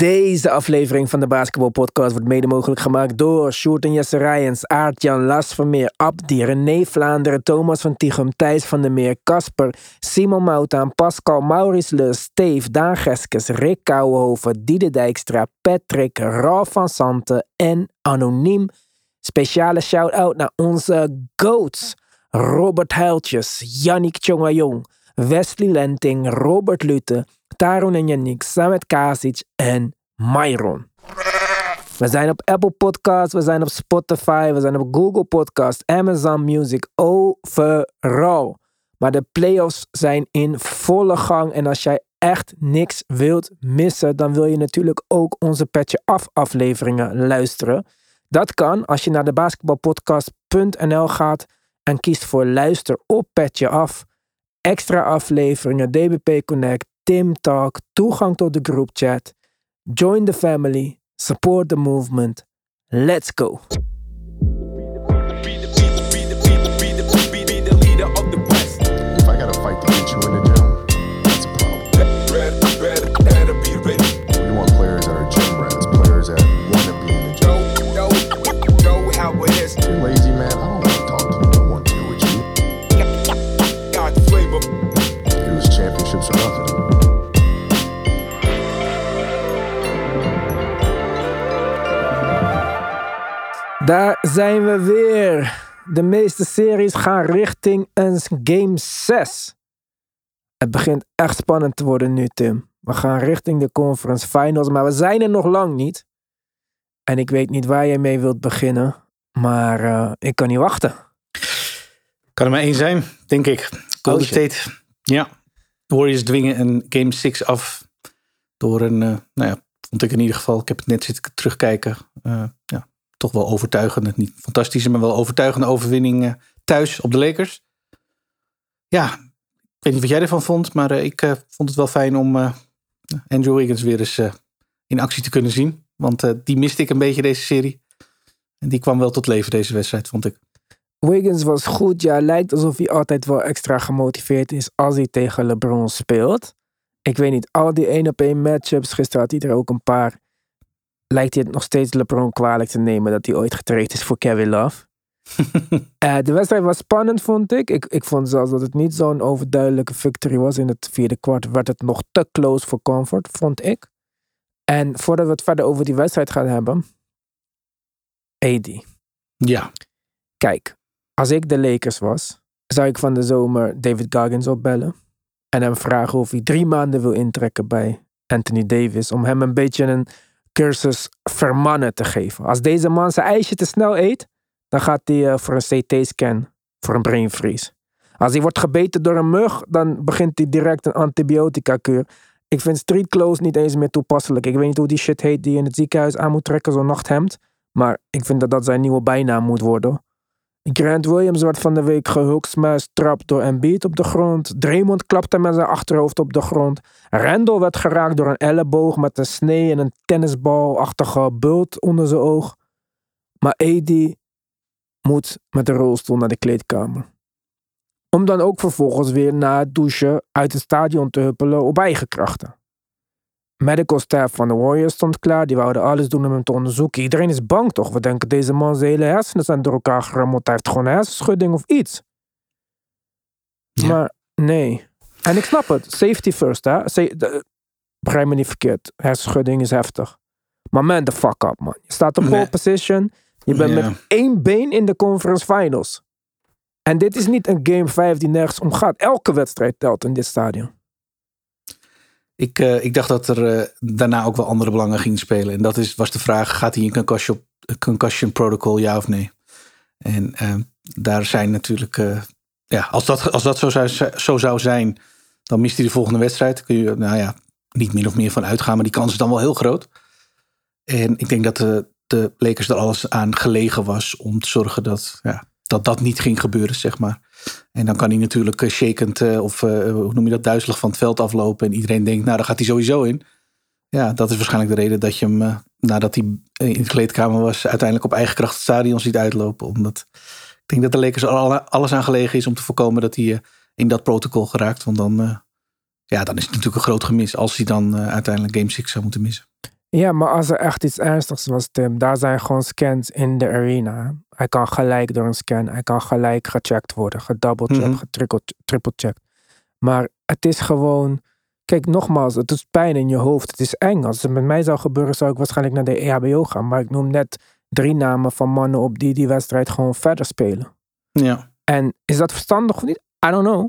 Deze aflevering van de Basketball Podcast wordt mede mogelijk gemaakt door Sjoerd en Jesse Rijens, Aart-Jan Las Vermeer, Abdi, René Vlaanderen, Thomas van Tichem, Thijs van der Meer, Casper, Simon Moutaan, Pascal, Maurice Steve, Daan Geskes, Rick Kouwenhoven, Diede Dijkstra, Patrick, Ralf van Santen en Anoniem. Speciale shout-out naar onze GOATs. Robert Huiltjes, Yannick Tjongajong, Wesley Lenting, Robert Lute, Taron en Yannick, Samet Kasic en Myron. We zijn op Apple Podcasts, we zijn op Spotify, we zijn op Google Podcasts, Amazon Music, overal. Maar de playoffs zijn in volle gang en als jij echt niks wilt missen, dan wil je natuurlijk ook onze Petje Af afleveringen luisteren. Dat kan als je naar de basketbalpodcast.nl gaat en kiest voor luister op Petje Af. Extra afleveringen, DBP Connect, Tim Talk, toegang tot de groupchat. Join the family, support the movement. Let's go. Daar zijn we weer. De meeste series gaan richting een game 6. Het begint echt spannend te worden nu, Tim. We gaan richting de conference finals, maar we zijn er nog lang niet. En ik weet niet waar jij mee wilt beginnen, maar eh, ik kan niet wachten. Kan er maar één zijn, denk ik. Golden Oh. State. Ja. Warriors dwingen een Game 6 af. Door een, eh, nou ja, vond ik in ieder geval. Ik heb het net zitten terugkijken. eh, ja, toch wel overtuigende. Niet fantastische, maar wel overtuigende overwinning thuis op de Lakers. Ja, ik weet niet wat jij ervan vond. Maar eh, ik eh, vond het wel fijn om eh, Andrew Wiggins weer eens in actie te kunnen zien. Want die miste ik een beetje deze serie. En die kwam wel tot leven deze wedstrijd, vond ik. Wiggins was goed. Ja, lijkt alsof hij altijd wel extra gemotiveerd is als hij tegen LeBron speelt. Ik weet niet, al die 1 op 1 matchups, gisteren had hij er ook een paar. Lijkt hij het nog steeds LeBron kwalijk te nemen dat hij ooit getraind is voor Kevin Love. Eh, de wedstrijd was spannend, vond ik. ik. Ik vond zelfs dat het niet zo'n overduidelijke victory was. In het vierde kwart werd het nog te close voor comfort, vond ik. En voordat we het verder over die wedstrijd gaan hebben. AD. Ja, Kijk, als ik de Lakers was, zou ik van de zomer David Goggins opbellen. En hem vragen of hij drie maanden wil intrekken bij Anthony Davis. Om hem een beetje een cursus vermannen te geven. Als deze man zijn ijsje te snel eet, dan gaat hij eh, voor een CT-scan voor een brain freeze. Als hij wordt gebeten door een mug, dan begint hij direct een antibiotica-kuur. Ik vind street clothes niet eens meer toepasselijk. Ik weet niet hoe die shit heet die je in het ziekenhuis aan moet trekken, zo'n nachthemd. Maar ik vind dat dat zijn nieuwe bijnaam moet worden. Grant Williams werd van de week gehulksmuist trapt door Embiid op de grond. Draymond klapte met zijn achterhoofd op de grond. Randall werd geraakt door een elleboog met een snee en een tennisbalachtige bult onder zijn oog. Maar AD moet met de rolstoel naar de kleedkamer. Om dan ook vervolgens weer na het douchen uit het stadion te huppelen op eigen krachten. Medical staff van de Warriors stond klaar. Die wouden alles doen om hem te onderzoeken. Iedereen is bang toch? We denken deze man zijn hele hersenen zijn door elkaar gerammeld. Hij heeft gewoon een hersenschudding of iets. Ja. Maar nee. En ik snap het. Safety first, hè. Begrijp me niet verkeerd. Hersenschudding is heftig. Maar man, the fuck up, man. Je staat op Nee. pole position. Je bent met één been in de conference finals. En dit is niet een game 5 die nergens om gaat. Elke wedstrijd telt in dit stadion. Ik, eh, ik dacht dat er eh, daarna ook wel andere belangen gingen spelen. En dat is, was de vraag, gaat hij in concussion, concussion protocol, ja of nee? En eh, daar zijn natuurlijk, eh, ja, als dat, als dat zo, zou, zo zou zijn, dan mist hij de volgende wedstrijd. Kun je, nou ja, niet min of meer van uitgaan, maar die kans is dan wel heel groot. En ik denk dat de, de Lakers er alles aan gelegen was om te zorgen dat, ja, dat dat niet ging gebeuren, zeg maar. En dan kan hij natuurlijk eh, shakend eh, of eh, hoe noem je dat, duizelig van het veld aflopen. En iedereen denkt, nou, daar gaat hij sowieso in. Ja, dat is waarschijnlijk de reden dat je hem, nadat hij in de kleedkamer was, uiteindelijk op eigen kracht het stadion ziet uitlopen. Omdat ik denk dat de Lakers er alle- alles aan gelegen is om te voorkomen dat hij in dat protocol geraakt. Want dan, ja, dan is het natuurlijk een groot gemis als hij dan uiteindelijk Game 6 zou moeten missen. Ja, maar als er echt iets ernstigs was, Tim, daar zijn gewoon scans in de arena. Hij kan gelijk door een scan, hij kan gelijk gecheckt worden, gedoublecheckt, Mhm. getriple-checkt. Maar het is gewoon, kijk nogmaals, het doet pijn in je hoofd. Het is eng. Als het met mij zou gebeuren, zou ik waarschijnlijk naar de EHBO gaan. Maar ik noem net drie namen van mannen op die die wedstrijd gewoon verder spelen. Ja. En is dat verstandig of niet? I don't know.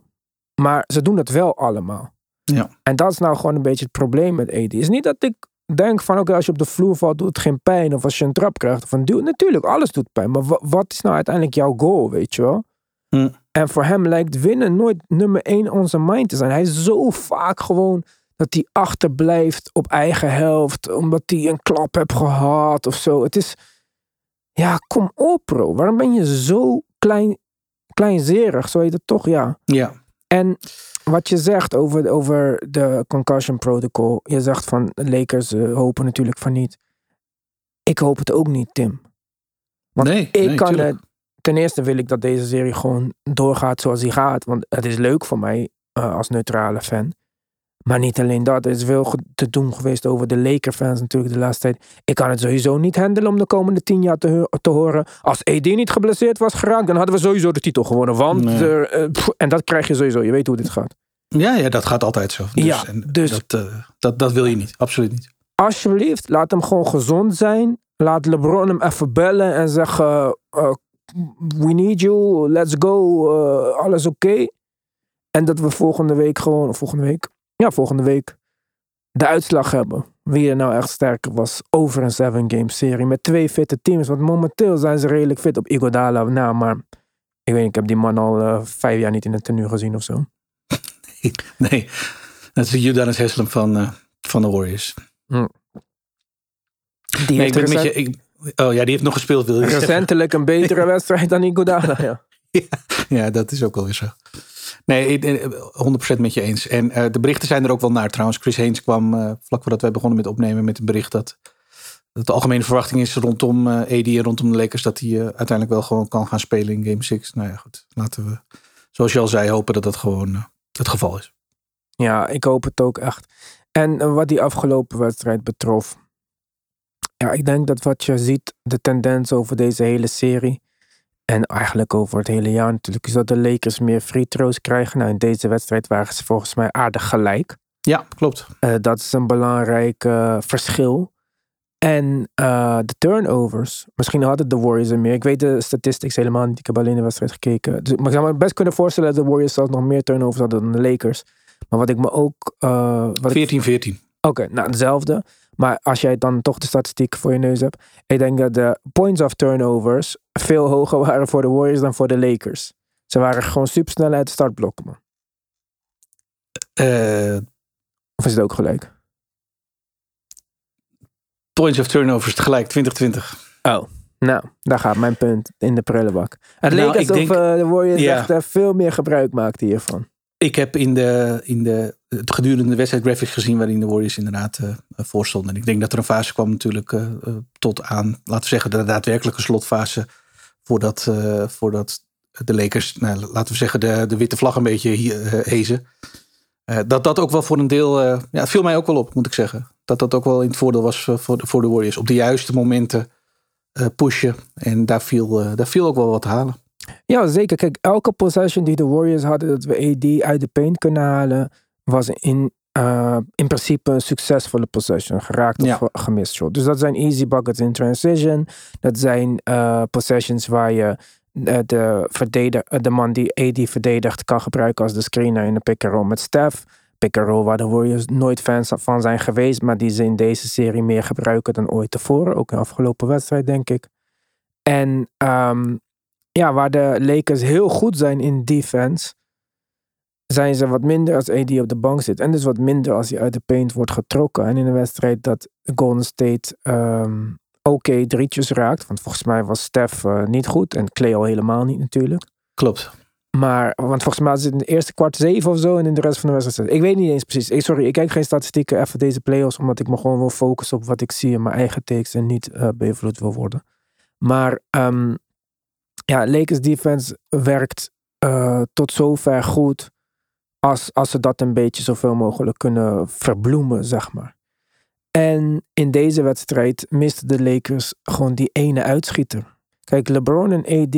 Maar ze doen het wel allemaal. Ja. En dat is nou gewoon een beetje het probleem met AD. is niet dat ik denk van oké, als je op de vloer valt, doet het geen pijn. Of als je een trap krijgt of een duw. Natuurlijk, alles doet pijn. Maar wa- wat is nou uiteindelijk jouw goal, weet je wel? Hm. En voor hem lijkt winnen nooit nummer één on zijn mind te zijn. Hij is zo vaak gewoon dat hij achterblijft op eigen helft. Omdat hij een klap heeft gehad of zo. Het is, ja, kom op bro. Waarom ben je zo klein, kleinzerig? Zo heet het toch, ja. Ja. En wat je zegt over, over de concussion protocol. Je zegt van Lakers eh, hopen natuurlijk van niet. Ik hoop het ook niet, Tim. Want nee, ik nee, kan het. Ten eerste wil ik dat deze serie gewoon doorgaat zoals die gaat. Want het is leuk voor mij eh, als neutrale fan. Maar niet alleen dat. Er is veel te doen geweest over de Laker-fans natuurlijk de laatste tijd. Ik kan het sowieso niet handelen om de komende tien jaar te, te horen. Als AD niet geblesseerd was geraakt, dan hadden we sowieso de titel gewonnen. Want Nee. er, eh, pff, en dat krijg je sowieso. Je weet hoe dit gaat. Ja, ja, dat gaat altijd zo. Dus, Ja, en dus- dat, eh, dat, dat wil je niet. Absoluut niet. alsjeblieft, laat hem gewoon gezond zijn. Laat LeBron hem even bellen en zeggen: eh, We need you, let's go, eh, alles oké. En dat we volgende week gewoon, of volgende week, ja, volgende week de uitslag hebben. Wie er nou echt sterker was over een seven game serie met twee fitte teams. Want momenteel zijn ze redelijk fit op Igodala na, maar ik weet niet, ik heb die man al eh, vijf jaar niet in het tenue gezien of zo. Nee, dat is Judanis Haslam van, eh, van de Warriors. Die Nee, heeft recent- je. Ik, oh ja, die heeft nog gespeeld, wil je recentelijk een betere wedstrijd dan Igodala. Ja. Ja, dat is ook wel weer zo. Nee, ik- eh, 100% met je eens. En eh, de berichten zijn er ook wel naar trouwens. Chris Haynes kwam eh, vlak voordat wij begonnen met opnemen met een bericht dat, dat de algemene verwachting is rondom AD en rondom de Lakers dat hij uiteindelijk wel gewoon kan gaan spelen in Game 6. Nou ja, goed. Laten we, zoals je al zei, hopen dat dat gewoon het geval is. Ja, ik hoop het ook echt. En wat die afgelopen wedstrijd betrof. Ja, ik denk dat wat je ziet, de tendens over deze hele serie. En eigenlijk over het hele jaar natuurlijk, is dat de Lakers meer free throws krijgen. Nou, in deze wedstrijd waren ze volgens mij aardig gelijk. Ja, klopt. Eh, dat is een belangrijk eh, verschil. En eh, de turnovers. Misschien hadden de Warriors er meer. Ik weet de statistics helemaal niet. Ik heb alleen de wedstrijd gekeken. Dus, maar ik zou me best kunnen voorstellen dat de Warriors zelfs nog meer turnovers hadden dan de Lakers. Maar wat ik me ook. eh, wat ik 14-14. Oké, nou hetzelfde. Maar als jij dan toch de statistiek voor je neus hebt. Ik denk dat de points of turnovers veel hoger waren voor de Warriors dan voor de Lakers. Ze waren gewoon super snel uit de startblokken, man. Eh, Of is het ook gelijk? points of turnovers tegelijk 2020. Oh. Nou, daar gaat mijn punt in de prullenbak. Het Nou, leek ik alsof denk- eh, de Warriors Ja. echt eh, veel meer gebruik maakten hiervan. Ik heb in de, in de het gedurende de wedstrijd graphics gezien waarin de Warriors inderdaad eh voor stonden. En ik denk dat er een fase kwam natuurlijk eh, tot aan, laten we zeggen, de daadwerkelijke slotfase. Voordat, voordat de Lakers, nou, laten we zeggen, de, de witte vlag een beetje hezen. Dat dat ook wel voor een deel, ja, viel mij ook wel op, moet ik zeggen. Dat dat ook wel in het voordeel was voor de, voor de Warriors. Op de juiste momenten pushen. En daar viel, daar viel ook wel wat te halen. Ja, zeker. Kijk, elke possession die de Warriors hadden dat we AD uit de paint kunnen halen, was in, eh, in principe een succesvolle possession. Geraakt of Ja. gemist shot. Dus dat zijn easy buckets in transition. Dat zijn eh, possessions waar je eh, de, verdedig, de man die AD verdedigt kan gebruiken als de screener in de pick-and-roll met Steph. Pick-and-roll waar de Warriors nooit fans van zijn geweest, maar die ze in deze serie meer gebruiken dan ooit tevoren. Ook in de afgelopen wedstrijd, denk ik. En ehm, ja, waar de Lakers heel goed zijn in defense, zijn ze wat minder als AD op de bank zit. En dus wat minder als hij uit de paint wordt getrokken. En in een wedstrijd dat Golden State ehm, oké drietjes raakt. Want volgens mij was Steph eh, niet goed en Clay al helemaal niet natuurlijk. Klopt. Maar, want volgens mij is het in de eerste kwart zeven of zo en in de rest van de wedstrijd. Ik weet niet eens precies. Ik, sorry, ik kijk geen statistieken even deze playoffs, omdat ik me gewoon wil focussen op wat ik zie in mijn eigen takes en niet eh beïnvloed wil worden. Maar ehm, ja, Lakers defense werkt eh, tot zover goed als, als ze dat een beetje zoveel mogelijk kunnen verbloemen, zeg maar. En in deze wedstrijd misten de Lakers gewoon die ene uitschieter. Kijk, LeBron en AD.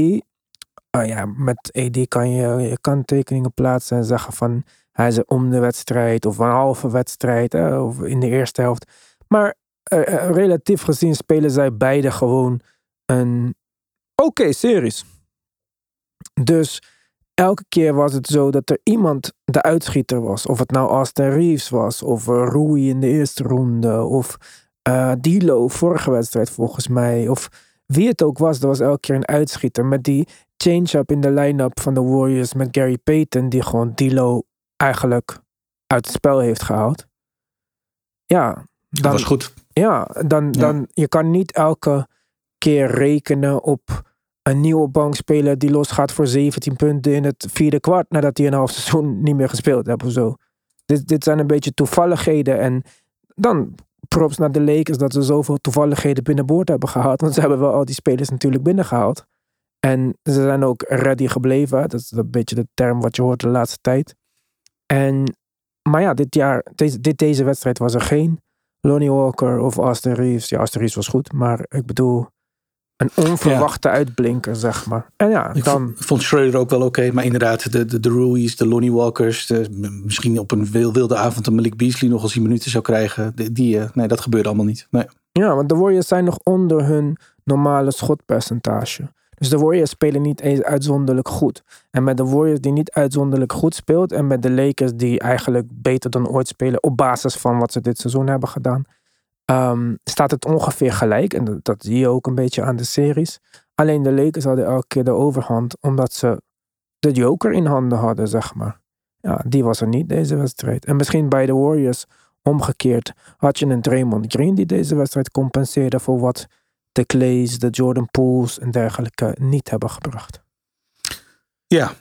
Oh ja, met AD kan je, je kan tekeningen plaatsen en zeggen van hij is om de wedstrijd of een halve wedstrijd of in de eerste helft. Maar uh, relatief gezien spelen zij beide gewoon een oké series. Dus elke keer was het zo dat er iemand de uitschieter was. Of het nou Austin Reeves was, of uh, Rui in de eerste ronde, of uh, Dilo vorige wedstrijd volgens mij. Of wie het ook was, er was elke keer een uitschieter. Met die change-up in de line-up van de Warriors met Gary Payton, die gewoon Dilo eigenlijk uit het spel heeft gehaald. Ja, dan, dat was goed. Ja, dan, dan je kan niet elke rekenen op een nieuwe bankspeler die losgaat voor 17 punten in het vierde kwart nadat hij een half seizoen niet meer gespeeld heeft of zo. Dit, dit zijn een beetje toevalligheden en dan props naar de Lakers dat ze zoveel toevalligheden binnenboord hebben gehaald. Want ze hebben wel al die spelers natuurlijk binnengehaald. En ze zijn ook ready gebleven. Dat is een beetje de term wat je hoort de laatste tijd. En, maar ja, dit jaar, deze, dit, deze wedstrijd was er geen Lonnie Walker of Austin Reeves. Ja, Austin Reeves was goed, maar ik bedoel een onverwachte uitblinker, zeg maar. En ja, ik dan... vond Schroeder ook wel oké, maar inderdaad, de, de, de Ruiz, de Lonnie Walkers, de, misschien op een wilde avond een Malik Beasley nog als hij minuten zou krijgen. Die, die, eh, nee, dat gebeurde allemaal niet. Nee. Ja, want de Warriors zijn nog onder hun normale schotpercentage. Dus de Warriors spelen niet eens uitzonderlijk goed. En met de Warriors die niet uitzonderlijk goed speelt. En met de Lakers die eigenlijk beter dan ooit spelen. Op basis van wat ze dit seizoen hebben gedaan. Um, staat het ongeveer gelijk. En dat, zie je ook een beetje aan de series. Alleen de Lakers hadden elke keer de overhand. Omdat ze de joker in handen hadden, zeg maar. Ja, die was er niet deze wedstrijd. En misschien bij de Warriors omgekeerd had je een Draymond Green die deze wedstrijd compenseerde voor wat de Clays, de Jordan Pools en dergelijke niet hebben gebracht. Ja,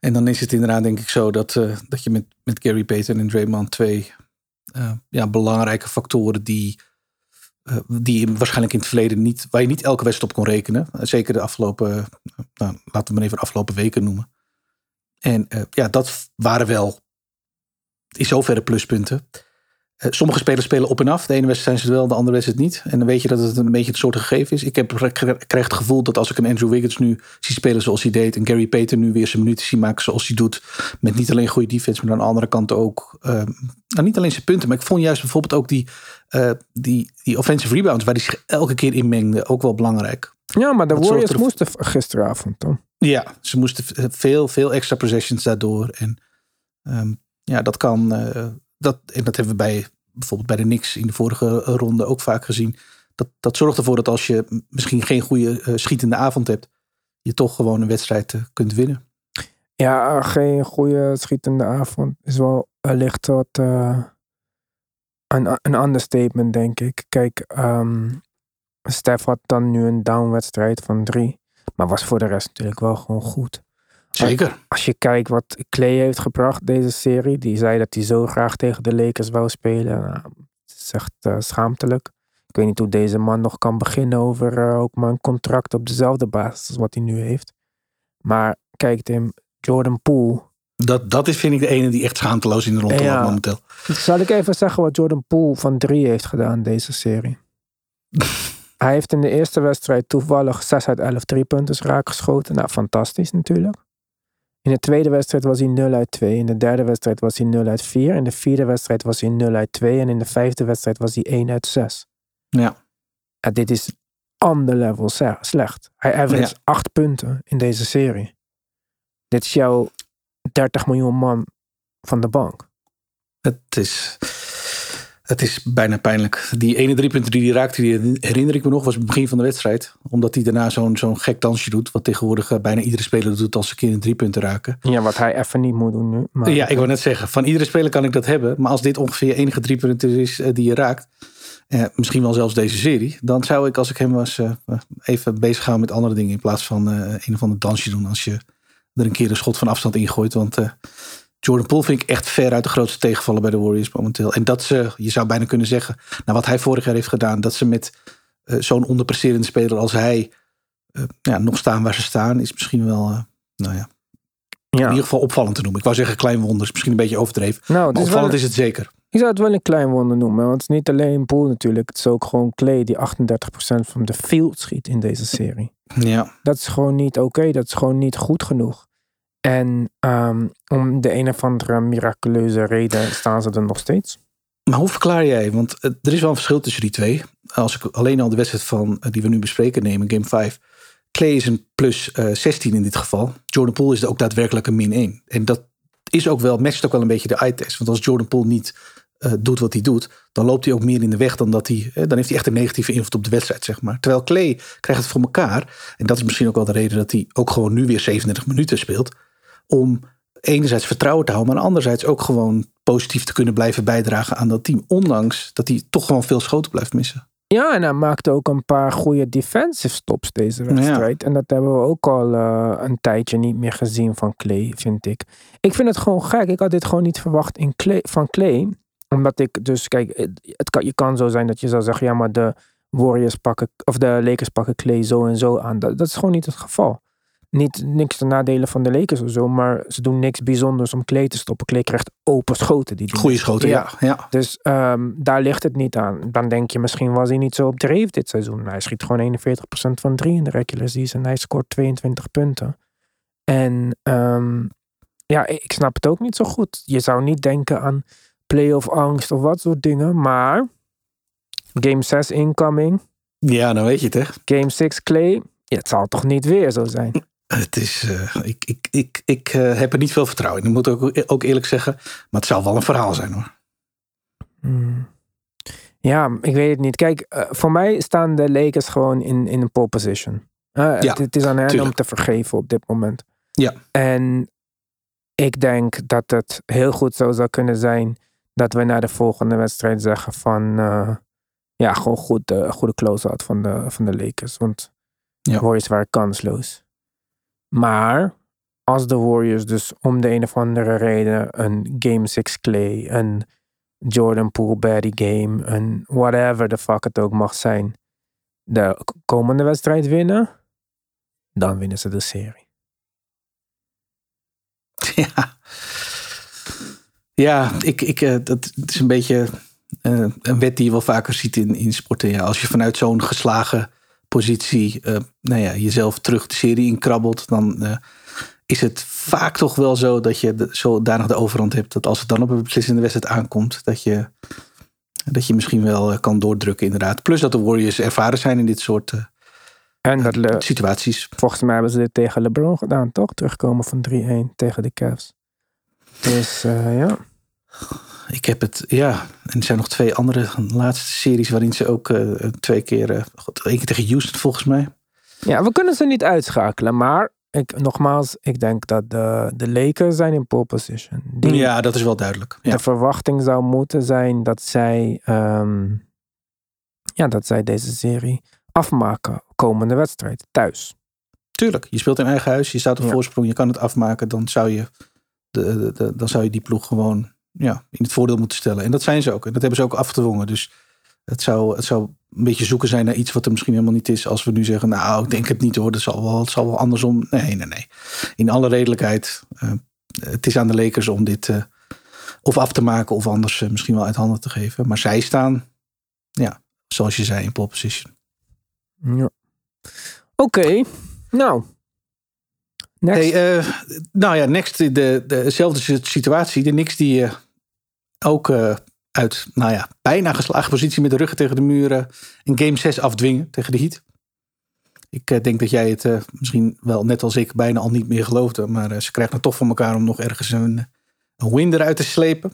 en dan is het inderdaad denk ik zo dat, uh, dat je met, met Gary Payton en Draymond twee ja, belangrijke factoren die, uh, die waarschijnlijk in het verleden niet, waar je niet elke wedstrijd op kon rekenen. zeker de afgelopen, nou, laten we maar even de afgelopen weken noemen. En ja, dat waren wel in zoverre pluspunten. Eh, sommige spelers spelen op en af. De ene wedstrijd zijn ze het wel, de andere wedstrijd niet. En dan weet je dat het een beetje het soort gegeven is. Ik heb, krijg het gevoel dat als ik een Andrew Wiggins nu zie spelen zoals hij deed. En Gary Payton nu weer zijn minuten zie maken zoals hij doet. Met niet alleen goede defense, maar aan de andere kant ook. Uh, nou, niet alleen zijn punten, maar ik vond juist bijvoorbeeld ook die, uh, die, die offensive rebounds. Waar hij zich elke keer in mengde. Ook wel belangrijk. Ja, maar de dat Warriors moesten gisteravond dan. Ja, ze moesten veel, veel extra possessions daardoor. En um, ja, dat kan. Uh, dat, en dat hebben we bij bijvoorbeeld bij de Knicks in de vorige ronde ook vaak gezien. Dat, dat zorgt ervoor dat als je misschien geen goede uh, schietende avond hebt, je toch gewoon een wedstrijd uh, kunt winnen. Ja, geen goede schietende avond is wel wellicht wat uh, een, een understatement, denk ik. Kijk, um, Stef had dan nu een downwedstrijd van drie. Maar was voor de rest natuurlijk wel gewoon goed. Zeker. Als je kijkt wat Clay heeft gebracht deze serie. Die zei dat hij zo graag tegen de Lakers wou spelen. Nou, het is echt uh, schaamtelijk. Ik weet niet hoe deze man nog kan beginnen over uh, ook maar een contract op dezelfde basis als wat hij nu heeft. Maar kijk Tim, Jordan Poole. Dat, dat is vind ik de ene die echt schaamteloos in de rond ja. momenteel. Zal ik even zeggen wat Jordan Poole van drie heeft gedaan deze serie? hij heeft in de eerste wedstrijd toevallig 6 uit 11 driepunters raak geschoten. Nou, fantastisch natuurlijk. In de tweede wedstrijd was hij 0 uit 2. In de derde wedstrijd was hij 0 uit 4. In de vierde wedstrijd was hij 0 uit 2. En in de vijfde wedstrijd was hij 1 uit 6. Ja. En dit is ander level slecht. Hij average ja. 8 punten in deze serie. Dit is jouw 30 miljoen man van de bank. Het is het is bijna pijnlijk. Die ene drie punten die hij raakte, die herinner ik me nog, was het begin van de wedstrijd. Omdat hij daarna zo'n zo'n gek dansje doet. Wat tegenwoordig eh, bijna iedere speler doet als ze een keer een drie punten raken. Ja, wat hij even niet moet doen nu. Maar... Ja, ik wil net zeggen, van iedere speler kan ik dat hebben. Maar als dit ongeveer je enige drie punten is eh, die je raakt. Eh, misschien wel zelfs deze serie. Dan zou ik, als ik hem was, uh, even bezig gaan met andere dingen. In plaats van uh, een of ander dansje doen. Als je er een keer een schot van afstand ingooit. Want Jordan Poole vind ik echt ver uit de grootste tegenvallen bij de Warriors momenteel. En dat ze, je zou bijna kunnen zeggen, nou wat hij vorig jaar heeft gedaan, dat ze met uh, zo'n onderpresterende speler als hij uh, ja, nog staan waar ze staan, is misschien wel, uh, nou ja, ja, in ieder geval opvallend te noemen. Ik wou zeggen klein wonder, is misschien een beetje overdreven. Nou, maar opvallend is, is, het zeker. Ik zou het wel een klein wonder noemen, want het is niet alleen Poel natuurlijk. Het is ook gewoon Clay die 38% van de field schiet in deze serie. Ja. Dat is gewoon niet oké, dat is gewoon niet goed genoeg. En ehm, om de een of andere miraculeuze reden staan ze er nog steeds. Maar hoe verklaar jij? Want eh, er is wel een verschil tussen die twee. Als ik alleen al de wedstrijd van eh, die we nu bespreken nemen, game 5. Clay is een plus eh, 16 in dit geval. Jordan Poole is ook daadwerkelijk een min 1. En dat is ook wel, matcht ook wel een beetje de eye-test. Want als Jordan Poole niet doet wat hij doet, dan loopt hij ook meer in de weg dan dat hij. dan heeft hij echt een negatieve invloed op de wedstrijd, zeg maar. Terwijl Clay krijgt het voor elkaar. En dat is misschien ook wel de reden dat hij ook gewoon nu weer 37 minuten speelt. Om enerzijds vertrouwen te houden, maar anderzijds ook gewoon positief te kunnen blijven bijdragen aan dat team. Ondanks dat hij toch gewoon veel schoten blijft missen. Ja, en hij maakte ook een paar goede defensive stops deze wedstrijd. En dat hebben we ook al eh, een tijdje niet meer gezien van Clay, vind ik. Ik vind het gewoon gek. Ik had dit gewoon niet verwacht in Clay, van Clay. Omdat ik dus, kijk, het het kan, je kan zo zijn dat je zou zeggen, ja, maar de Warriors pakken, of de Lakers pakken Clay zo en zo aan. Dat, dat is gewoon niet het geval. Niet niks ten nadele van de Lakers of zo, maar ze doen niks bijzonders om Clay te stoppen. Clay krijgt open schoten. Die. Goeie schoten, ja. ja. Dus ehm, daar ligt het niet aan. Dan denk je, misschien was hij niet zo op dreef dit seizoen. Hij schiet gewoon 41% van 3 in de regular season. Hij scoort 22 punten. En ehm, ja, ik snap het ook niet zo goed. Je zou niet denken aan playoff angst of wat soort dingen. Maar game 6 incoming. Ja, dan weet je het, hè. Game 6 Clay. Ja, het zal toch niet weer zo zijn? Het is, eh, ik ik, ik, ik eh, heb er niet veel vertrouwen in. Dat moet ik ook, ook eerlijk zeggen. Maar het zal wel een verhaal zijn hoor. Hmm. Ja, ik weet het niet. Kijk, eh, voor mij staan de Lakers gewoon in, in een pole position. Eh, het, het is aan hen om te vergeven op dit moment. Ja. En ik denk dat het heel goed zo zou kunnen zijn dat we na de volgende wedstrijd zeggen van ja, gewoon goed, goede close-out van de, van de Lakers. Want Ja. Warriors waren kansloos. Maar als de Warriors dus om de een of andere reden een Game 6 Clay, een Jordan Poole Barry game, een whatever the fuck het ook mag zijn, de komende wedstrijd winnen, dan winnen ze de serie. Ja, ja ik, ik, eh, dat is een beetje eh, een wet die je wel vaker ziet in, in sporten. Als je vanuit zo'n geslagen positie eh, nou ja, jezelf terug de serie inkrabbelt, dan eh, is het vaak toch wel zo dat je de, zodanig de overhand hebt dat als het dan op een beslissende wedstrijd aankomt, dat je, dat je misschien wel eh, kan doordrukken inderdaad. Plus dat de Warriors ervaren zijn in dit soort En dat le- situaties. volgens mij hebben ze dit tegen LeBron gedaan, toch? Terugkomen van 3-1 tegen de Cavs. Dus ja. Ik heb het, ja. En er zijn nog twee andere laatste series waarin ze ook eh, twee keer, god, één keer tegen Houston volgens mij. Ja, we kunnen ze niet uitschakelen, maar ik, nogmaals, ik denk dat de, de Lakers zijn in pole position. Die, Ja, dat is wel duidelijk. Ja. De verwachting zou moeten zijn dat zij, ehm, ja, dat zij deze serie afmaken. Komende wedstrijd, thuis. Tuurlijk, je speelt in eigen huis, je staat op Ja. voorsprong, je kan het afmaken. Dan zou je, de, de, de- dan zou je die ploeg gewoon ja, in het voordeel moeten stellen. En dat zijn ze ook. En dat hebben ze ook afgedwongen. Dus het zou, het zou een beetje zoeken zijn naar iets wat er misschien helemaal niet is. Als we nu zeggen, nou, ik denk het niet hoor. Zal wel, het zal wel andersom. Nee, nee, nee. In alle redelijkheid, eh, het is aan de Lakers om dit eh, of af te maken of anders eh, misschien wel uit handen te geven. Maar zij staan, ja, zoals je zei, in pole position. Ja. Oké, nou. Next. Hey, eh, nou ja, next de, de, dezelfde situatie. De Knicks die eh, ook eh, uit, nou ja, bijna geslagen positie met de ruggen tegen de muren een game 6 afdwingen tegen de Heat. Ik denk dat jij het misschien wel net als ik bijna al niet meer geloofde. Maar ze krijgen het toch voor elkaar om nog ergens een, een win eruit te slepen.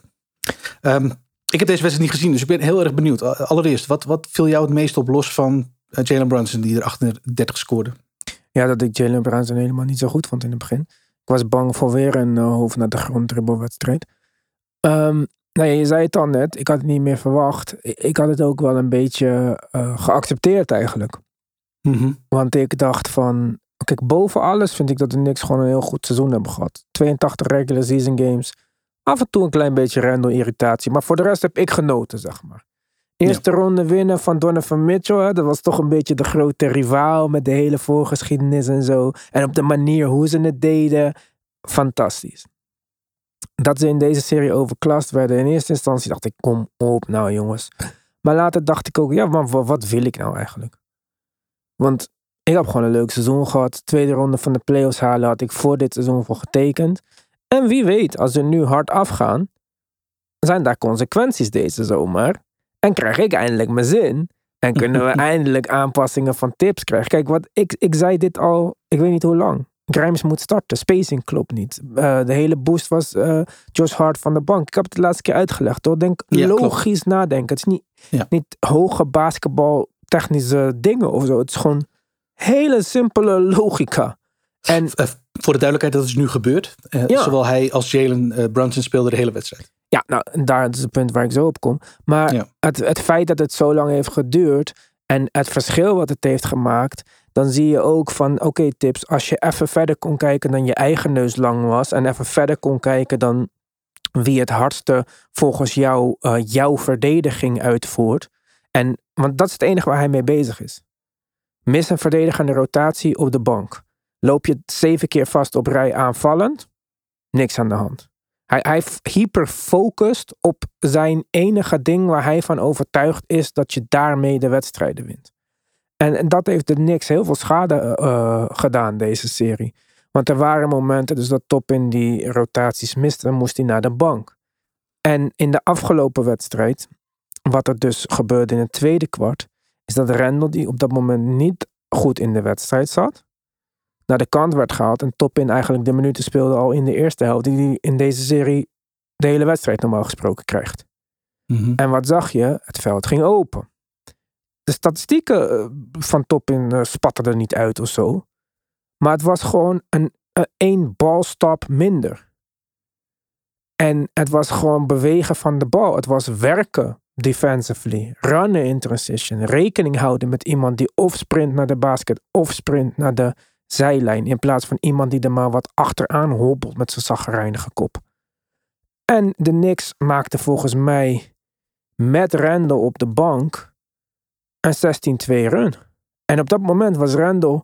Ehm, ik heb deze wedstrijd niet gezien, dus ik ben heel erg benieuwd. Allereerst, wat, wat viel jou het meest op los van Jalen Brunson die er 38 scoorde? Ja, dat ik Jalen Brunson helemaal niet zo goed vond in het begin. Ik was bang voor weer een uh, hoofd naar de grond dribbelwedstrijd. Um, nou ja, je zei het al net, ik had het niet meer verwacht. Ik, had het ook wel een beetje uh, geaccepteerd eigenlijk. Mm -hmm. Want ik dacht van, kijk, boven alles vind ik dat de Knicks gewoon een heel goed seizoen hebben gehad. 82 regular season games. Af en toe een klein beetje random irritatie. Maar voor de rest heb ik genoten, zeg maar. Eerste ronde winnen van Donovan Mitchell. Hè, dat was toch een beetje de grote rivaal met de hele voorgeschiedenis en zo. En op de manier hoe ze het deden, fantastisch. dat ze in deze serie overklast werden. In eerste instantie dacht ik, kom op nou jongens. Maar later dacht ik ook, ja, maar wa- wat wil ik nou eigenlijk? Want ik heb gewoon een leuk seizoen gehad. Tweede ronde van de playoffs halen had ik voor dit seizoen voor getekend. En wie weet, als we nu hard afgaan, zijn daar consequenties deze zomer. En krijg ik eindelijk mijn zin. En kunnen we eindelijk aanpassingen van tips krijgen. Kijk, wat ik, ik zei dit al, ik weet niet hoe lang. Grimes moet starten. Spacing klopt niet. Eh, de hele boost was eh Josh Hart van de bank. Ik heb het de laatste keer uitgelegd hoor. Denk Ja, klopt. logisch nadenken. Het is niet, Ja. niet hoge basketbal technische dingen of zo. Het is gewoon hele simpele logica. En voor de duidelijkheid, dat is nu gebeurd. Eh, Ja. Zowel hij als Jalen eh, Brunson speelden de hele wedstrijd. Ja, nou, daar is het punt waar ik zo op kom. Maar Ja. het, het feit dat het zo lang heeft geduurd en het verschil wat het heeft gemaakt, dan zie je ook van, oké tips, als je even verder kon kijken dan je eigen neus lang was en even verder kon kijken dan wie het hardste volgens jou eh, jouw verdediging uitvoert. En, want dat is het enige waar hij mee bezig is. Mis een verdedigende rotatie op de bank. Loop je zeven keer vast op rij aanvallend, niks aan de hand. Hij, hij hyperfocust op zijn enige ding waar hij van overtuigd is dat je daarmee de wedstrijden wint. En, en dat heeft de Knicks heel veel schade eh, gedaan, deze serie. Want er waren momenten, dus dat Top in die rotaties miste, moest hij naar de bank. En in de afgelopen wedstrijd, wat er dus gebeurde in het tweede kwart, is dat Randall, die op dat moment niet goed in de wedstrijd zat, naar de kant werd gehaald en Topin eigenlijk de minuten speelde al in de eerste helft, die hij in deze serie de hele wedstrijd normaal gesproken krijgt. Mhm. En wat zag je? Het veld ging open. De statistieken eh, van Topin eh, spatten er niet uit of zo. Maar het was gewoon een, een één balstap minder. En het was gewoon bewegen van de bal. Het was werken defensively. Runnen in transition. Rekening houden met iemand die of sprint naar de basket of sprint naar de zijlijn. In plaats van iemand die er maar wat achteraan hobbelt met zijn zaggerijnige kop. En de Knicks maakte volgens mij met Randall op de bank een 16-2 run. En op dat moment was Randall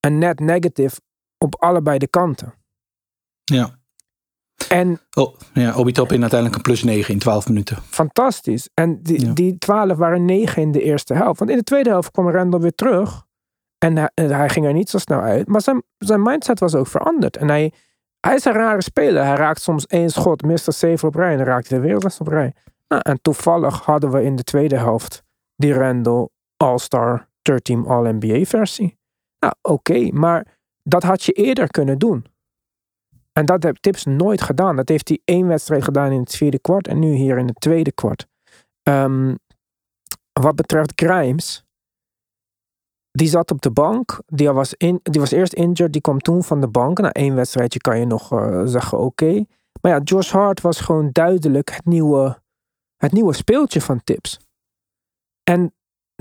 een net negative op allebei de kanten. Ja. En Oh, ja, Obi Toppin uiteindelijk een plus 9 in 12 minuten. fantastisch. En die, Ja. die 12 waren 9 in de eerste helft. Want in de tweede helft kwam Randall weer terug. En hij, en hij ging er niet zo snel uit. Maar zijn, zijn mindset was ook veranderd. En hij, is een rare speler. Hij raakt soms één schot, er zeven op rij. En raakt de wereldrest op rij. Nou, en toevallig hadden we in de tweede helft die Randall All-Star Third Team All-NBA versie. Nou, oké. maar dat had je eerder kunnen doen. En dat heeft Tips nooit gedaan. Dat heeft hij één wedstrijd gedaan in het vierde kwart en nu hier in het tweede kwart. Ehm, wat betreft Grimes, die zat op de bank. Die was, in, die was eerst injured, die kwam toen van de bank. Na één wedstrijdje kan je nog eh, zeggen oké. Maar ja, Josh Hart was gewoon duidelijk het nieuwe, het nieuwe speeltje van Tips. En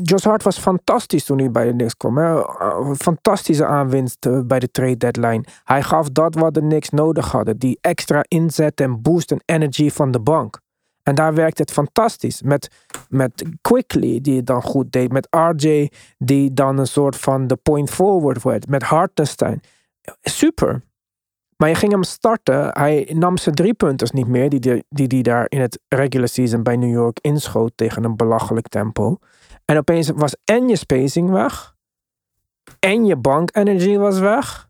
Josh Hart was fantastisch toen hij bij de Knicks kwam. Hè. Uh, Fantastische aanwinst uh, bij de trade deadline. Hij gaf dat wat de Knicks nodig hadden. Die extra inzet en boost en energy van de bank. En daar werkte het fantastisch. Met, met Quickly, die het dan goed deed. Met RJ, die dan een soort van de point forward werd. Met Hartenstein. Super. Maar je ging hem starten. Hij nam zijn driepunters niet meer. Die hij die, die daar in het regular season bij New York inschoot tegen een belachelijk tempo. En opeens was en je spacing weg. En je bank energy was weg.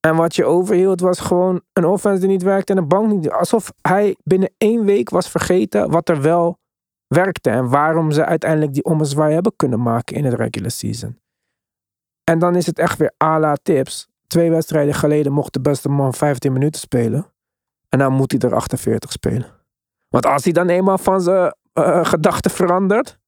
En wat je overhield was gewoon een offense die niet werkte en een bank niet. Alsof hij binnen één week was vergeten wat er wel werkte. En waarom ze uiteindelijk die ommezwaai hebben kunnen maken in het regular season. En dan is het echt weer à la tips. Twee wedstrijden geleden mocht de beste man 15 minuten spelen. En dan moet hij er 48 spelen. Want als hij dan eenmaal van zijn uh, gedachten verandert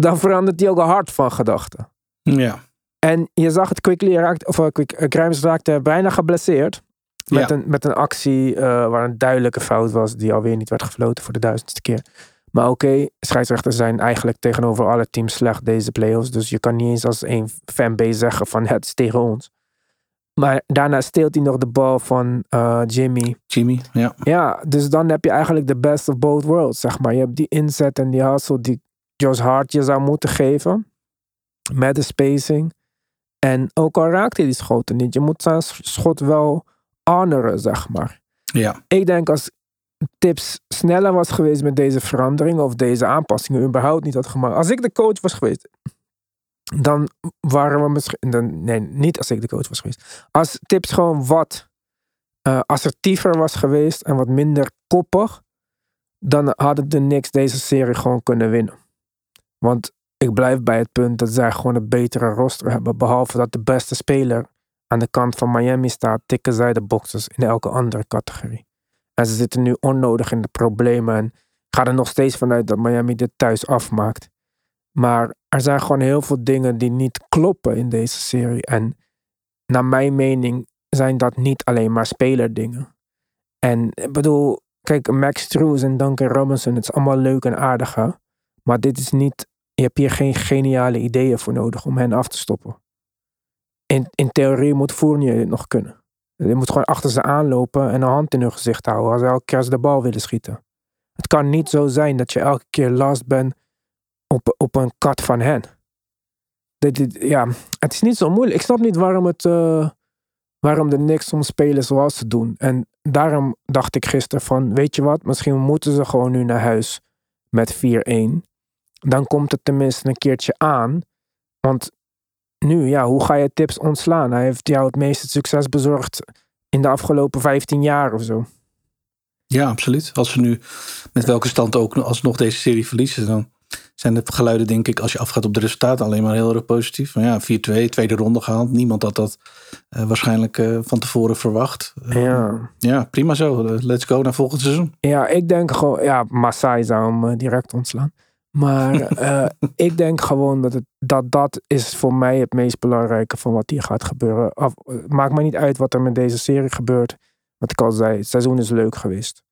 dan verandert hij ook hard van gedachten. Ja. En je zag het Quickly raakt, of uh, Quick, uh, Grimes raakte bijna geblesseerd. Met, ja. een, met een actie waar een duidelijke fout was, die alweer niet werd gefloten voor de duizendste keer. Maar oké, okay, scheidsrechters zijn eigenlijk tegenover alle teams slecht deze playoffs. Dus je kan niet eens als een fanbase zeggen van het is tegen ons. Maar daarna steelt hij nog de bal van uh, Jimmy. Jimmy, ja. Ja, dus dan heb je eigenlijk de best of both worlds, zeg maar. Je hebt die inzet en die hustle die Josh Hart je zou moeten geven. Met de spacing. En ook al raakt hij die schoten niet, je moet zijn schot wel honoren, zeg maar. Ja. Ik denk als Tips sneller was geweest met deze veranderingen of deze aanpassingen überhaupt niet had gemaakt. Als ik de coach was geweest, dan waren we misschien. Dan, nee, niet als ik de coach was geweest. Als Tips gewoon wat uh, assertiever was geweest en wat minder koppig, dan hadden de Knicks deze serie gewoon kunnen winnen. Want ik blijf bij het punt dat zij gewoon een betere roster hebben. Behalve dat de beste speler aan de kant van Miami staat, tikken zij de boxers in elke andere categorie. En ze zitten nu onnodig in de problemen. En ik er nog steeds vanuit dat Miami dit thuis afmaakt. Maar er zijn gewoon heel veel dingen die niet kloppen in deze serie. En naar mijn mening zijn dat niet alleen maar spelerdingen. En ik bedoel, kijk, Max Struz en Duncan Robinson, het is allemaal leuk en aardig. Hè? Maar dit is niet, je hebt hier geen geniale ideeën voor nodig om hen af te stoppen. In, in theorie moet Fournier dit nog kunnen. Je moet gewoon achter ze aanlopen en een hand in hun gezicht houden als ze elke keer de bal willen schieten. Het kan niet zo zijn dat je elke keer last bent op, op een kat van hen. Dit, ja, het is niet zo moeilijk. Ik snap niet waarom, het, uh, waarom de Knicks soms spelen zoals ze doen. En daarom dacht ik gisteren van, weet je wat, misschien moeten ze gewoon nu naar huis met 4-1. Dan komt het tenminste een keertje aan. Want nu, ja, hoe ga je tips ontslaan? Hij heeft jou het meeste succes bezorgd in de afgelopen 15 jaar of zo. Ja, absoluut. Als ze nu met welke stand ook alsnog deze serie verliezen, dan zijn de geluiden, denk ik, als je afgaat op de resultaten, alleen maar heel erg positief. Van ja, 4-2, tweede ronde gehaald. Niemand had dat uh, waarschijnlijk uh, van tevoren verwacht. Uh, ja. ja, prima zo. Let's go naar volgend seizoen. Ja, ik denk gewoon, ja, Masai zou hem direct ontslaan. Maar ik denk gewoon dat, het, dat dat is voor mij het meest belangrijke van wat hier gaat gebeuren. Af, maakt mij niet uit wat er met deze serie gebeurt. Wat ik al zei, het seizoen is leuk geweest.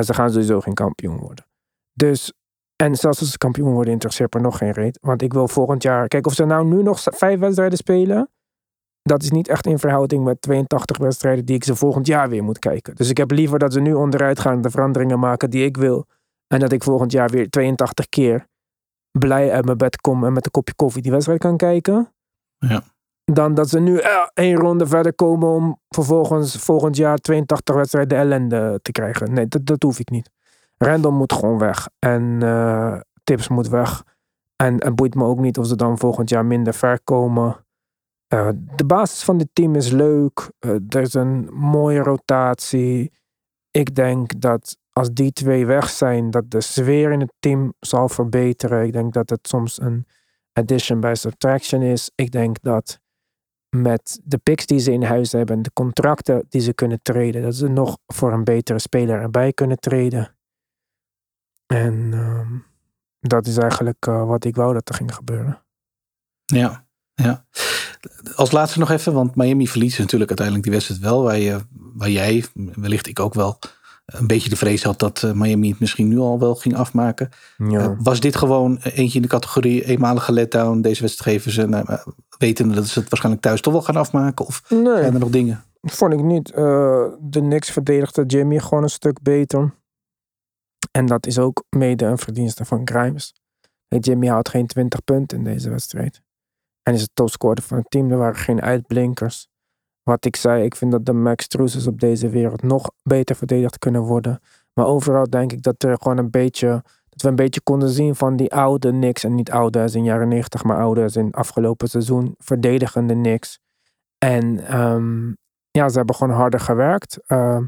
ze gaan sowieso geen kampioen worden. Dus en zelfs als ze kampioen worden, interesseert me nog geen reet. Want ik wil volgend jaar. Kijk, of ze nou nu nog vijf wedstrijden spelen. Dat is niet echt in verhouding met 82 wedstrijden die ik ze volgend jaar weer moet kijken. Dus ik heb liever dat ze nu onderuit gaan de veranderingen maken die ik wil. En dat ik volgend jaar weer 82 keer blij uit mijn bed kom en met een kopje koffie die wedstrijd kan kijken. Ja. Dan dat ze nu eh, één ronde verder komen om vervolgens volgend jaar 82 wedstrijden ellende te krijgen. Nee, dat, dat hoef ik niet. Random moet gewoon weg. En uh, Tips moet weg. En het boeit me ook niet of ze dan volgend jaar minder ver komen. Uh, de basis van dit team is leuk. Uh, er is een mooie rotatie. Ik denk dat als die twee weg zijn, dat de sfeer in het team zal verbeteren. Ik denk dat het soms een addition bij subtraction is. Ik denk dat met de picks die ze in huis hebben, de contracten die ze kunnen treden, dat ze nog voor een betere speler erbij kunnen treden. En ehm, dat is eigenlijk uh, wat ik wou dat er ging gebeuren. Ja, ja. Als laatste nog even, want Miami verliest natuurlijk uiteindelijk die wedstrijd wel. Waar, je, waar jij, wellicht ik ook wel, een beetje de vrees had dat uh, Miami het misschien nu al wel ging afmaken. Ja. Uh, was dit gewoon eentje in de categorie eenmalige letdown? Deze wedstrijd geven ze, nou, wetende dat ze het waarschijnlijk thuis toch wel gaan afmaken? Of nee, zijn er nog dingen? Vond ik niet. de Knicks verdedigde Jimmy gewoon een stuk beter. En dat is ook mede een verdienste van Grimes. Jimmy had geen 20 punten in deze wedstrijd. En is het topscorer van het team. Er waren geen uitblinkers. Wat ik zei, ik vind dat de Max Truces op deze wereld nog beter verdedigd kunnen worden. Maar overal denk ik dat er gewoon een beetje. Dat we een beetje konden zien van die oude Knicks. En niet oude als in jaren 90, maar oude als in afgelopen seizoen. Verdedigende Knicks. En um, ja, ze hebben gewoon harder gewerkt. Uh,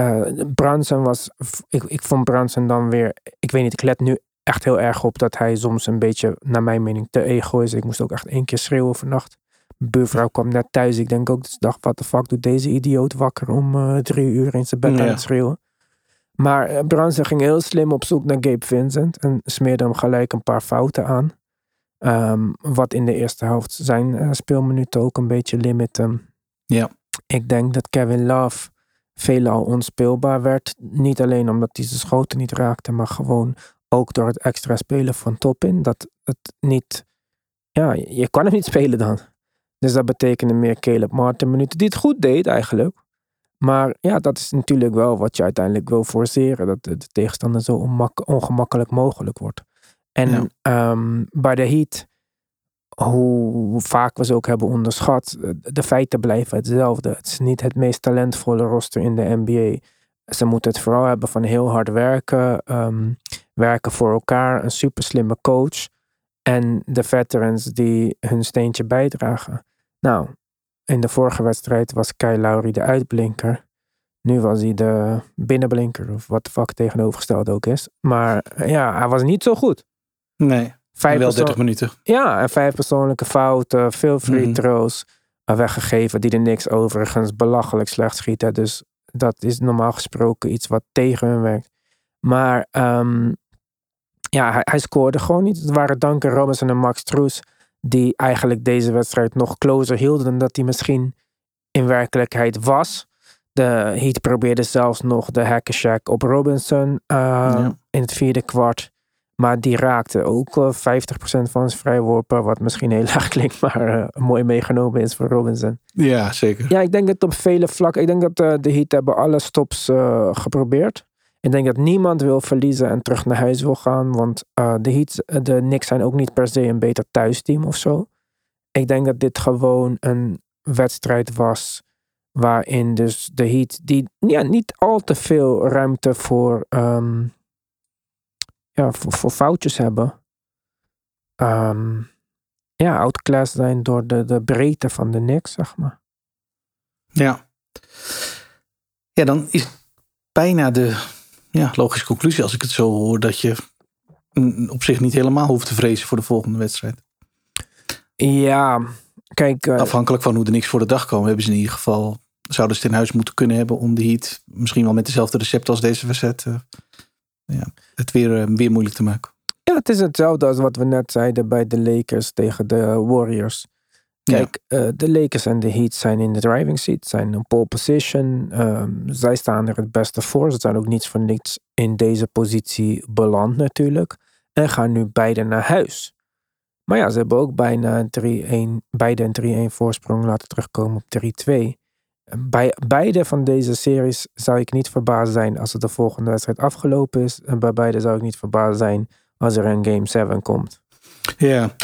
uh, Brunson was, ik, ik vond Brunson dan weer, ik weet niet, ik let nu echt heel erg op dat hij soms een beetje, naar mijn mening, te ego is. Ik moest ook echt één keer schreeuwen vannacht. Buurvrouw kwam net thuis. Ik denk ook, dus dacht, wat de fuck doet deze idioot wakker om uh, drie uur in zijn bed ja. te schreeuwen. Maar uh, Brunson ging heel slim op zoek naar Gabe Vincent en smeerde hem gelijk een paar fouten aan. Um, wat in de eerste helft zijn uh, speelminuten ook een beetje limiten. Ja. Ik denk dat Kevin Love veelal onspeelbaar werd. Niet alleen omdat hij zijn schoten niet raakte, maar gewoon ook door het extra spelen van Topin. Dat het niet, ja, je kan hem niet spelen dan. Dus dat betekende meer Caleb Martin minuten, die het goed deed eigenlijk. Maar ja, dat is natuurlijk wel wat je uiteindelijk wil forceren. Dat de, tegenstander zo ongemakkelijk mogelijk wordt. En ja. um, bij de Heat hoe vaak we ze ook hebben onderschat, de feiten blijven hetzelfde. Het is niet het meest talentvolle roster in de NBA. Ze moeten het vooral hebben van heel hard werken, ehm, werken voor elkaar, een super slimme coach en de veterans die hun steentje bijdragen. Nou, in de vorige wedstrijd was Kyle Lowry de uitblinker. Nu was hij de binnenblinker, of wat de fuck tegenovergesteld ook is. Maar ja, hij was niet zo goed. Nee, Vijf wel persoon- 30 minuten. Ja, en vijf persoonlijke fouten, veel free Mhm. throws eh, weggegeven, die er niks overigens belachelijk slecht schieten. Dus dat is normaal gesproken iets wat tegen hun werkt. Maar ehm, ja, hij, hij scoorde gewoon niet. Het waren Duncan Robinson en Max Truus die eigenlijk deze wedstrijd nog closer hielden dan dat hij misschien in werkelijkheid was. De Heat probeerde zelfs nog de hack op Robinson eh, Ja. in het vierde kwart. Maar die raakte ook eh, 50% van zijn vrijworpen. Wat misschien heel laag klinkt, maar eh, mooi meegenomen is voor Robinson. Ja, zeker. Ja, ik denk dat op vele vlakken. Ik denk dat eh, de Heat hebben alle stops eh, geprobeerd. Ik denk dat niemand wil verliezen en terug naar huis wil gaan. Want eh, de Heat, eh, de Knicks zijn ook niet per se een beter thuisteam of zo. Ik denk dat dit gewoon een wedstrijd was. Waarin dus de Heat, die ja, niet al te veel ruimte voor, ehm, ja, voor, foutjes hebben. Ehm, ja, outclassed zijn door de, de breedte van de Knicks, zeg maar. Ja. Ja, dan is bijna de ja, logische conclusie als ik het zo hoor dat je op zich niet helemaal hoeft te vrezen voor de volgende wedstrijd. Ja, kijk, eh, Afhankelijk van hoe de niks voor de dag komen, hebben ze in ieder geval zouden ze het in huis moeten kunnen hebben om de Heat misschien wel met dezelfde recept als deze wedstrijd eh, ja, het weer, eh, weer moeilijk te maken. ja, het is hetzelfde als wat we net zeiden bij de Lakers tegen de Warriors. Kijk, eh, de Lakers en de Heat zijn in de driving seat, zijn in pole position. Ehm, zij staan er het beste voor. Ze zijn ook niets voor niets in deze positie beland natuurlijk. En gaan nu beide naar huis. Maar ja, ze hebben ook bijna een 3-1, beide een 3-1 voorsprong laten terugkomen op 3-2. Bij beide van deze series zou ik niet verbaasd zijn als het de volgende wedstrijd afgelopen is. En bij beide zou ik niet verbaasd zijn als er een Game 7 komt. Ja,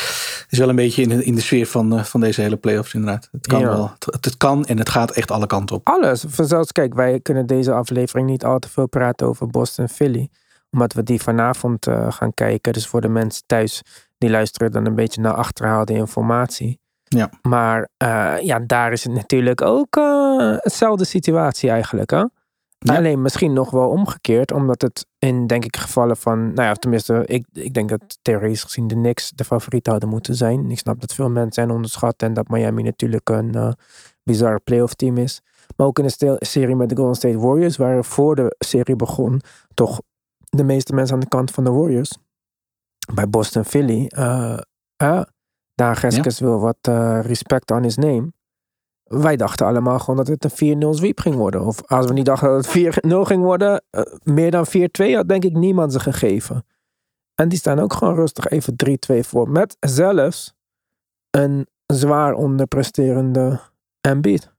is wel een beetje in de, in de sfeer van, eh, van deze hele playoffs inderdaad. Het kan Ja. wel. Het, het kan en het gaat echt alle kanten op. Alles. Zelfs, kijk, wij kunnen deze aflevering niet al te veel praten over Boston Philly. Omdat we die vanavond eh, gaan kijken. Dus voor de mensen thuis, die luisteren dan een beetje naar achterhaalde informatie. Ja. Maar eh, ja, daar is het natuurlijk ook eh hetzelfde situatie eigenlijk. Hè? Ja. Alleen misschien nog wel omgekeerd. Omdat het in, denk ik, gevallen van... Nou ja, tenminste, ik, ik denk dat theoretisch gezien de Knicks de favoriet hadden moeten zijn. Ik snap dat veel mensen zijn onderschat. En dat Miami natuurlijk een eh bizar playoff team is. Maar ook in de serie met de Golden State Warriors, waar voor de serie begon, toch de meeste mensen aan de kant van de Warriors. Bij Boston Philly. eh, daar Geskes wil wat respect aan his name. Wij dachten allemaal gewoon dat het een 4-0 sweep ging worden. Of als we niet dachten dat het 4-0 ging worden, eh, meer dan 4-2 had denk ik niemand ze gegeven. En die staan ook gewoon rustig even 3-2 voor. Met zelfs een zwaar onderpresterende Embiid.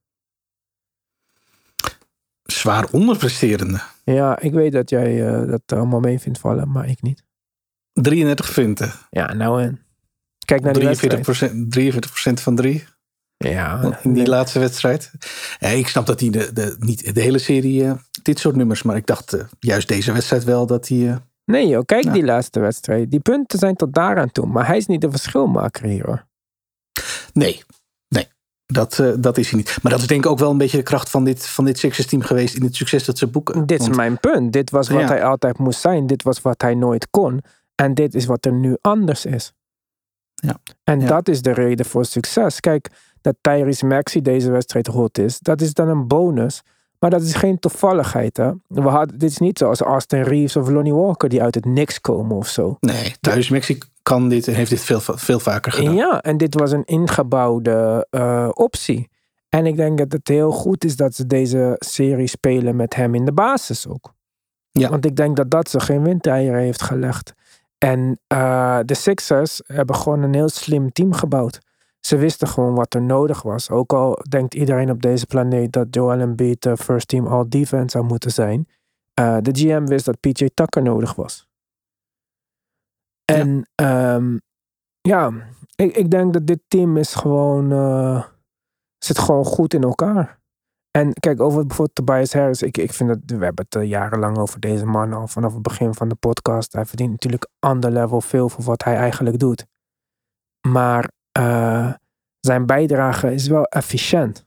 Zwaar onderpresterende. Ja, ik weet dat jij eh, dat allemaal mee vindt vallen, maar ik niet. 33 punten. Ja, nou en. Kijk naar die 43 wedstrijd. 43% van 3 Ja, in die nee. laatste wedstrijd. Ja, ik snap dat hij de, de, niet de hele serie eh, dit soort nummers, maar ik dacht eh, juist deze wedstrijd wel dat hij. eh, nee joh, kijk Ja. die laatste wedstrijd. Die punten zijn tot daaraan toe, maar hij is niet de verschilmaker hier hoor. nee, nee. Dat, eh, dat is hij niet. Maar dat is denk ik ook wel een beetje de kracht van dit, van dit Sixers team geweest in het succes dat ze boeken. Dit is Want- mijn punt. Dit was wat Ja. hij altijd moest zijn. Dit was wat hij nooit kon. En dit is wat er nu anders is. Ja. En Ja. dat is de reden voor succes. Kijk, dat Tyrese Maxey deze wedstrijd hot is, dat is dan een bonus. Maar dat is geen toevalligheid. Hè? We hadden, dit is niet zoals Austin Reeves of Lonnie Walker die uit het niks komen of zo. Nee, thuis Mexico kan dit en heeft dit veel, veel vaker gedaan. Ja, en dit was een ingebouwde eh, optie. En ik denk dat het heel goed is dat ze deze serie spelen met hem in de basis ook. Ja. Want ik denk dat dat ze geen windeieren heeft gelegd. En eh, de Sixers hebben gewoon een heel slim team gebouwd. Ze wisten gewoon wat er nodig was. Ook al denkt iedereen op deze planeet dat Joel Embiid de first team all defense zou moeten zijn. eh, de GM wist dat PJ Tucker nodig was. En ehm, ja, ik, ik denk dat dit team is gewoon, eh, zit gewoon goed in elkaar. En kijk, over bijvoorbeeld Tobias Harris. Ik, ik vind dat, we hebben het uh, jarenlang over deze man al vanaf het begin van de podcast. Hij verdient natuurlijk ander level veel voor wat hij eigenlijk doet. Maar uh, zijn bijdrage is wel efficiënt.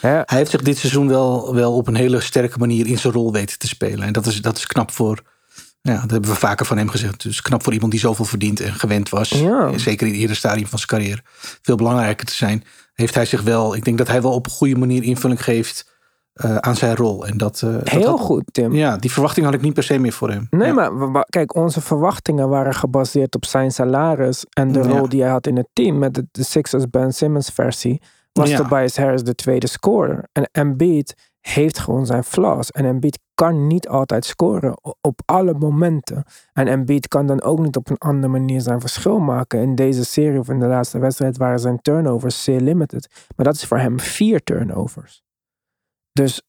Hij heeft zich dit seizoen wel, wel op een hele sterke manier in zijn rol weten te spelen. En dat is, dat is knap voor, ja, dat hebben we vaker van hem gezegd. Dus knap voor iemand die zoveel verdient en gewend was. Ja. Zeker in het eerste stadium van zijn carrière. Veel belangrijker te zijn. Heeft hij zich wel, ik denk dat hij wel op een goede manier invulling geeft uh, aan zijn rol. En dat, uh, Heel dat had, goed, Tim. Ja, die verwachting had ik niet per se meer voor hem. Nee, ja. maar kijk, onze verwachtingen waren gebaseerd op zijn salaris en de Ja. rol die hij had in het team met de, de Sixers Ben Simmons versie. Was Ja. Tobias Harris de tweede scorer. En Embiid heeft gewoon zijn flaws. En Embiid kan niet altijd scoren op alle momenten. En Embiid kan dan ook niet op een andere manier zijn verschil maken. In deze serie of in de laatste wedstrijd waren zijn turnovers zeer limited. Maar dat is voor hem vier turnovers. Dus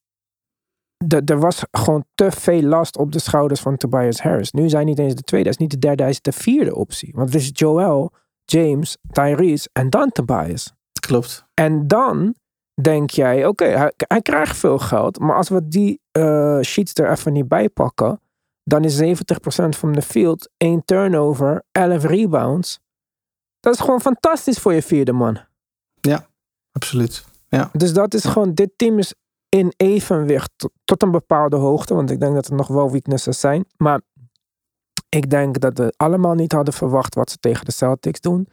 er was gewoon te veel last op de schouders van Tobias Harris. Nu hij niet eens de tweede, hij is niet de derde, hij is de vierde optie. Want het is Joel, James, Tyrese en dan Tobias. Klopt. En dan denk jij, oké, hij, hij krijgt veel geld. Maar als we die eh, sheets er even niet bij pakken, dan is 70% van de field, één turnover, 11 rebounds. Dat is gewoon fantastisch voor je vierde man. Absoluut. Dus dat is gewoon, dit team is in evenwicht tot, een bepaalde hoogte. Want ik denk dat er nog wel weaknesses zijn. Maar ik denk dat we allemaal niet hadden verwacht wat ze tegen de Celtics doen.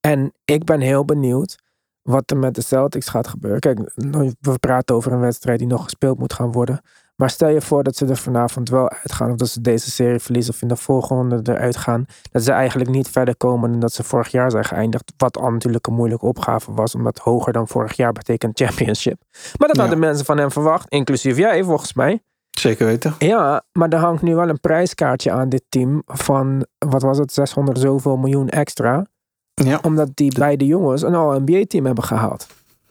En ik ben heel benieuwd wat er met de Celtics gaat gebeuren. Kijk, we praten over een wedstrijd die nog gespeeld moet gaan worden. Maar stel je voor dat ze er vanavond wel uitgaan. Of dat ze deze serie verliezen of in de volgende eruit gaan. Dat ze eigenlijk niet verder komen dan dat ze vorig jaar zijn geëindigd. Wat al natuurlijk een moeilijke opgave was. Omdat hoger dan vorig jaar betekent championship. Maar dat Ja. hadden mensen van hem verwacht. Inclusief jij volgens mij. Zeker weten. Ja, maar er hangt nu wel een prijskaartje aan dit team. Van, wat was het, 600 zoveel miljoen extra. Ja. Omdat die beide jongens een All-NBA-team hebben gehaald.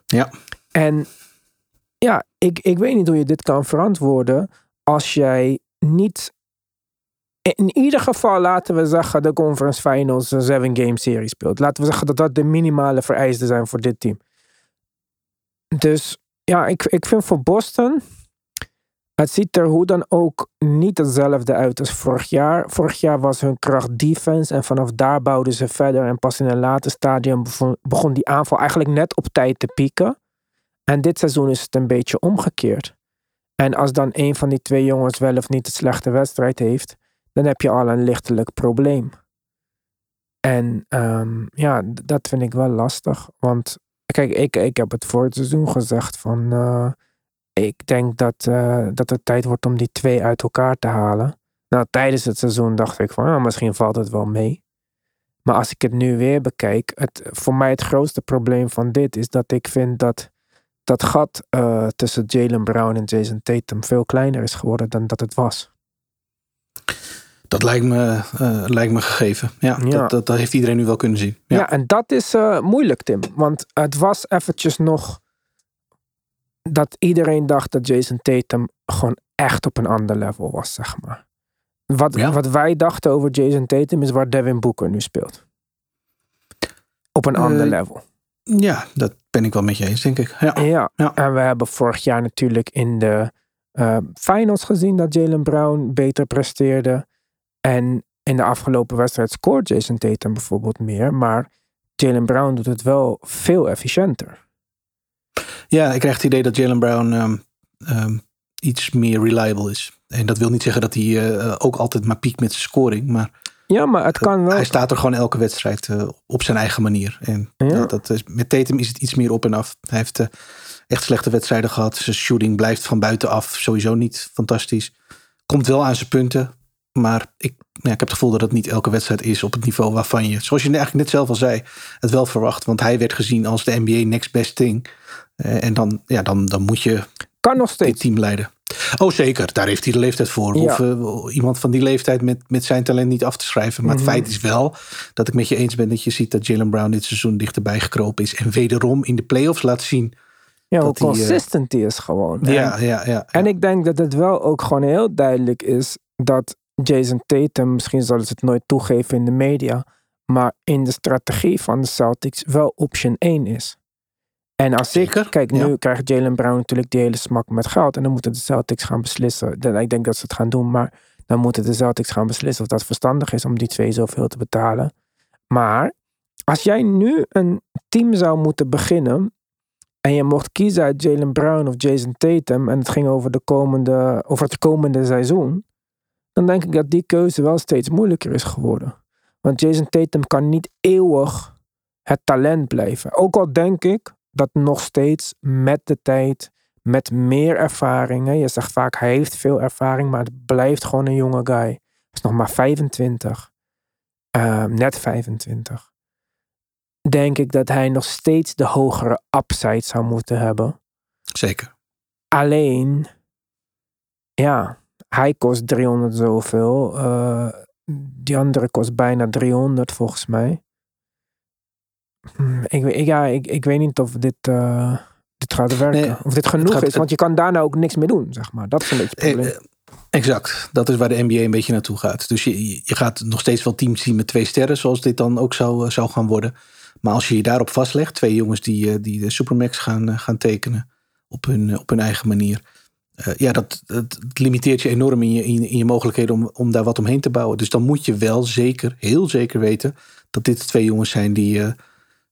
Ja. En ja, ik, ik weet niet hoe je dit kan verantwoorden als jij niet. In ieder geval laten we zeggen de Conference Finals een seven game serie speelt. Laten we zeggen dat dat de minimale vereisten zijn voor dit team. Dus ja, ik, ik vind voor Boston. Het ziet er hoe dan ook niet hetzelfde uit als vorig jaar. Vorig jaar was hun kracht defense en vanaf daar bouwden ze verder. En pas in een later stadium begon, begon die aanval eigenlijk net op tijd te pieken. En dit seizoen is het een beetje omgekeerd. En als dan een van die twee jongens wel of niet een slechte wedstrijd heeft, dan heb je al een lichtelijk probleem. En ehm, ja, dat vind ik wel lastig. Want kijk, ik, ik heb het voor het seizoen gezegd van. eh, ik denk dat, eh, dat het tijd wordt om die twee uit elkaar te halen. Nou, tijdens het seizoen dacht ik van, ja, misschien valt het wel mee. Maar als ik het nu weer bekijk, het, voor mij het grootste probleem van dit is dat ik vind dat dat gat eh, tussen Jalen Brown en Jason Tatum veel kleiner is geworden dan dat het was. Dat lijkt me, eh, lijkt me gegeven. Ja, Ja. Dat, dat, dat heeft iedereen nu wel kunnen zien. Ja, Ja. en dat is eh, moeilijk, Tim. Want het was eventjes nog dat iedereen dacht dat Jason Tatum gewoon echt op een ander level was, zeg maar. Wat, Ja. wat wij dachten over Jason Tatum is waar Devin Booker nu speelt. Op een ander level. Ja, dat ben ik wel met je eens, denk ik. Ja. Ja. ja. en we hebben vorig jaar natuurlijk in de eh, finals gezien dat Jalen Brown beter presteerde. En in de afgelopen wedstrijd scoort Jason Tatum bijvoorbeeld meer. Maar Jalen Brown doet het wel veel efficiënter. Ja, ik krijg het idee dat Jalen Brown ehm, ehm, iets meer reliable is. En dat wil niet zeggen dat hij eh, ook altijd maar piekt met zijn scoring. Maar Ja, maar het kan wel. hij staat er gewoon elke wedstrijd eh, op zijn eigen manier. En Ja. dat is, met Tatum is het iets meer op en af. Hij heeft eh, echt slechte wedstrijden gehad. Zijn shooting blijft van buitenaf sowieso niet fantastisch. Komt wel aan zijn punten. Maar ik, ja, ik heb het gevoel dat het niet elke wedstrijd is op het niveau waarvan je, zoals je eigenlijk net zelf al zei, het wel verwacht. Want hij werd gezien als de NBA next best thing. Eh, en dan, ja, dan, dan moet je Kan nog dit steeds. team leiden. Oh zeker, daar heeft hij de leeftijd voor. Ja. Of eh, iemand van die leeftijd met, met zijn talent niet af te schrijven. Maar Mhm. het feit is wel dat ik met je eens ben dat je ziet dat Jalen Brown dit seizoen dichterbij gekropen is. En wederom in de playoffs laat zien. Ja, hoe dat hij, eh, consistent die is gewoon. Ja, ja, ja. en ik denk dat het wel ook gewoon heel duidelijk is dat Jason Tatum, misschien zullen ze het nooit toegeven in de media, maar in de strategie van de Celtics wel option 1 is. En als Zeker, ik, kijk, ja. nu krijgt Jalen Brown natuurlijk die hele smak met geld. En dan moeten de Celtics gaan beslissen. Dan- Ik denk dat ze het gaan doen, maar dan moeten de Celtics gaan beslissen of dat verstandig is om die twee zoveel te betalen. Maar als jij nu een team zou moeten beginnen. En je mocht kiezen uit Jalen Brown of Jason Tatum. En het ging over, de komende, over het komende seizoen. Dan denk ik dat die keuze wel steeds moeilijker is geworden. Want Jason Tatum kan niet eeuwig het talent blijven. Ook al denk ik dat nog steeds met de tijd, met meer ervaring. Hè, je zegt vaak hij heeft veel ervaring, maar het blijft gewoon een jonge guy. Hij is nog maar 25. Ehm, net 25. Denk ik dat hij nog steeds de hogere upside zou moeten hebben. Zeker. Alleen, ja, hij kost 300 zoveel. eh, die andere kost bijna 300 volgens mij. Ik, weet- ik, ja, ik, ik weet niet of dit, eh, dit gaat werken. Nee, of dit genoeg gaat- is, want je kan daarna ook niks meer doen, zeg maar. Dat is een beetje het Eh, probleem. eh, Exact. Dat is waar de NBA een beetje naartoe gaat. Dus je, je gaat nog steeds wel teams zien met twee sterren, zoals dit dan ook zou, zou gaan worden. Maar als je je daarop vastlegt, twee jongens die, die de Supermax gaan, gaan tekenen op hun, op hun eigen manier. ja, dat, dat limiteert je enorm in je, in, je- in je mogelijkheden om, om daar wat omheen te bouwen. Dus dan moet je wel zeker, heel zeker weten dat dit twee jongens zijn die,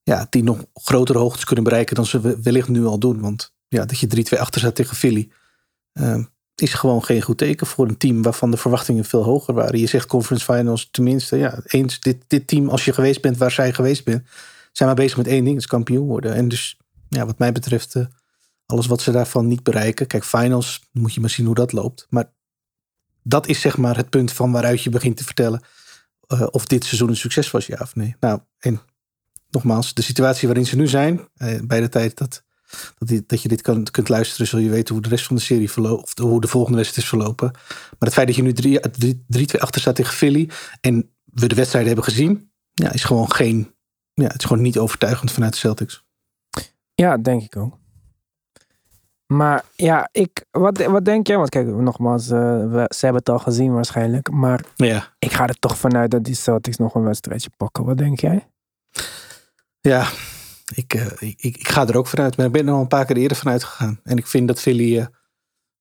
ja, die nog grotere hoogtes kunnen bereiken dan ze we- wellicht nu al doen. Want ja, dat je 3-2 achter staat tegen Philly. eh, is gewoon geen goed teken voor een team waarvan de verwachtingen veel hoger waren. Je zegt conference finals, tenminste, ja, eens dit, dit team, als je geweest bent waar zij geweest bent, zijn maar bezig met één ding, kampioen worden. En dus, ja, wat mij betreft, eh, alles wat ze daarvan niet bereiken. Kijk, finals, moet je maar zien hoe dat loopt. Maar dat is zeg maar het punt van waaruit je begint te vertellen eh, of dit seizoen een succes was, ja of nee. Nou, en nogmaals, de situatie waarin ze nu zijn, eh, bij de tijd dat dat, dat je dit kan, kunt luisteren, zul je weten hoe de rest van de serie verloopt. Of de- hoe de volgende wedstrijd is verlopen. Maar het feit dat je nu 3-2 achter staat tegen Philly. En we de wedstrijden hebben gezien. Ja, is gewoon geen. Ja, het is gewoon niet overtuigend vanuit de Celtics. Ja, denk ik ook. Maar ja, ik, wat, wat denk jij? Want kijk, nogmaals, eh, we, ze hebben het al gezien waarschijnlijk. Maar Ja, ik ga er toch vanuit dat die Celtics nog een wedstrijdje pakken. Wat denk jij? Ja ik, eh, ik, ik, ik ga er ook vanuit. Maar ik ben er al een paar keer eerder vanuit gegaan. En ik vind dat Philly eh,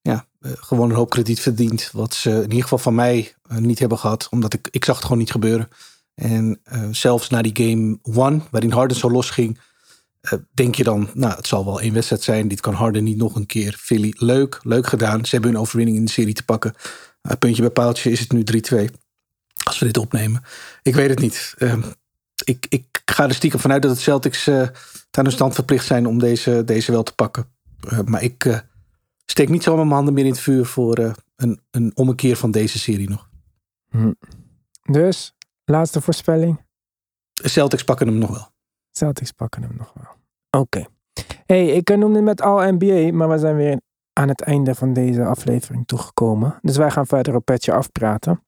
ja, eh, gewoon een hoop krediet verdient. Wat ze in ieder geval van mij niet hebben gehad. Omdat ik, ik zag het gewoon niet gebeuren. En zelfs na die game one, waarin Harden zo losging, denk je dan, nou, het zal wel één wedstrijd zijn. Dit kan Harden niet nog een keer. Philly, leuk, leuk gedaan. Ze hebben hun overwinning in de serie te pakken. Puntje bij paaltje is het nu 3-2. Als we dit opnemen. Ik weet het niet. Ehm, ik, ik ga er stiekem vanuit dat het Celtics eh aan hun stand verplicht zijn om deze, deze wel te pakken. Eh, maar ik eh, steek niet zomaar mijn handen meer in het vuur voor een, een ommekeer van deze serie nog. Dus, laatste voorspelling. Celtics pakken hem nog wel. Celtics pakken hem nog wel. Oké. Hey, ik noemde met al NBA, maar we zijn weer aan het einde van deze aflevering toegekomen. Dus wij gaan verder op Petje Af praten.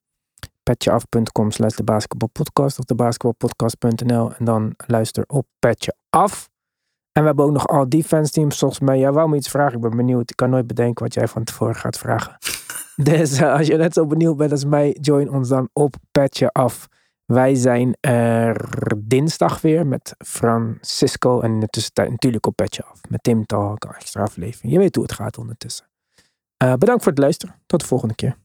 Petjeaf.com slash de basketbalpodcast of de basketbalpodcast.nl en dan luister op Petje Af. En we hebben ook nog al defense teams. Volgens mij, jij wou me iets vragen. Ik ben benieuwd. Ik kan nooit bedenken wat jij van tevoren gaat vragen. dus eh, als je net zo benieuwd bent als mij, join ons dan op Petje Af. Wij zijn er dinsdag weer met Francisco. En in de tussentijd natuurlijk op Petje Af. Met Tim Talk, extra aflevering. Je weet hoe het gaat ondertussen. Eh, bedankt voor het luisteren. Tot de volgende keer.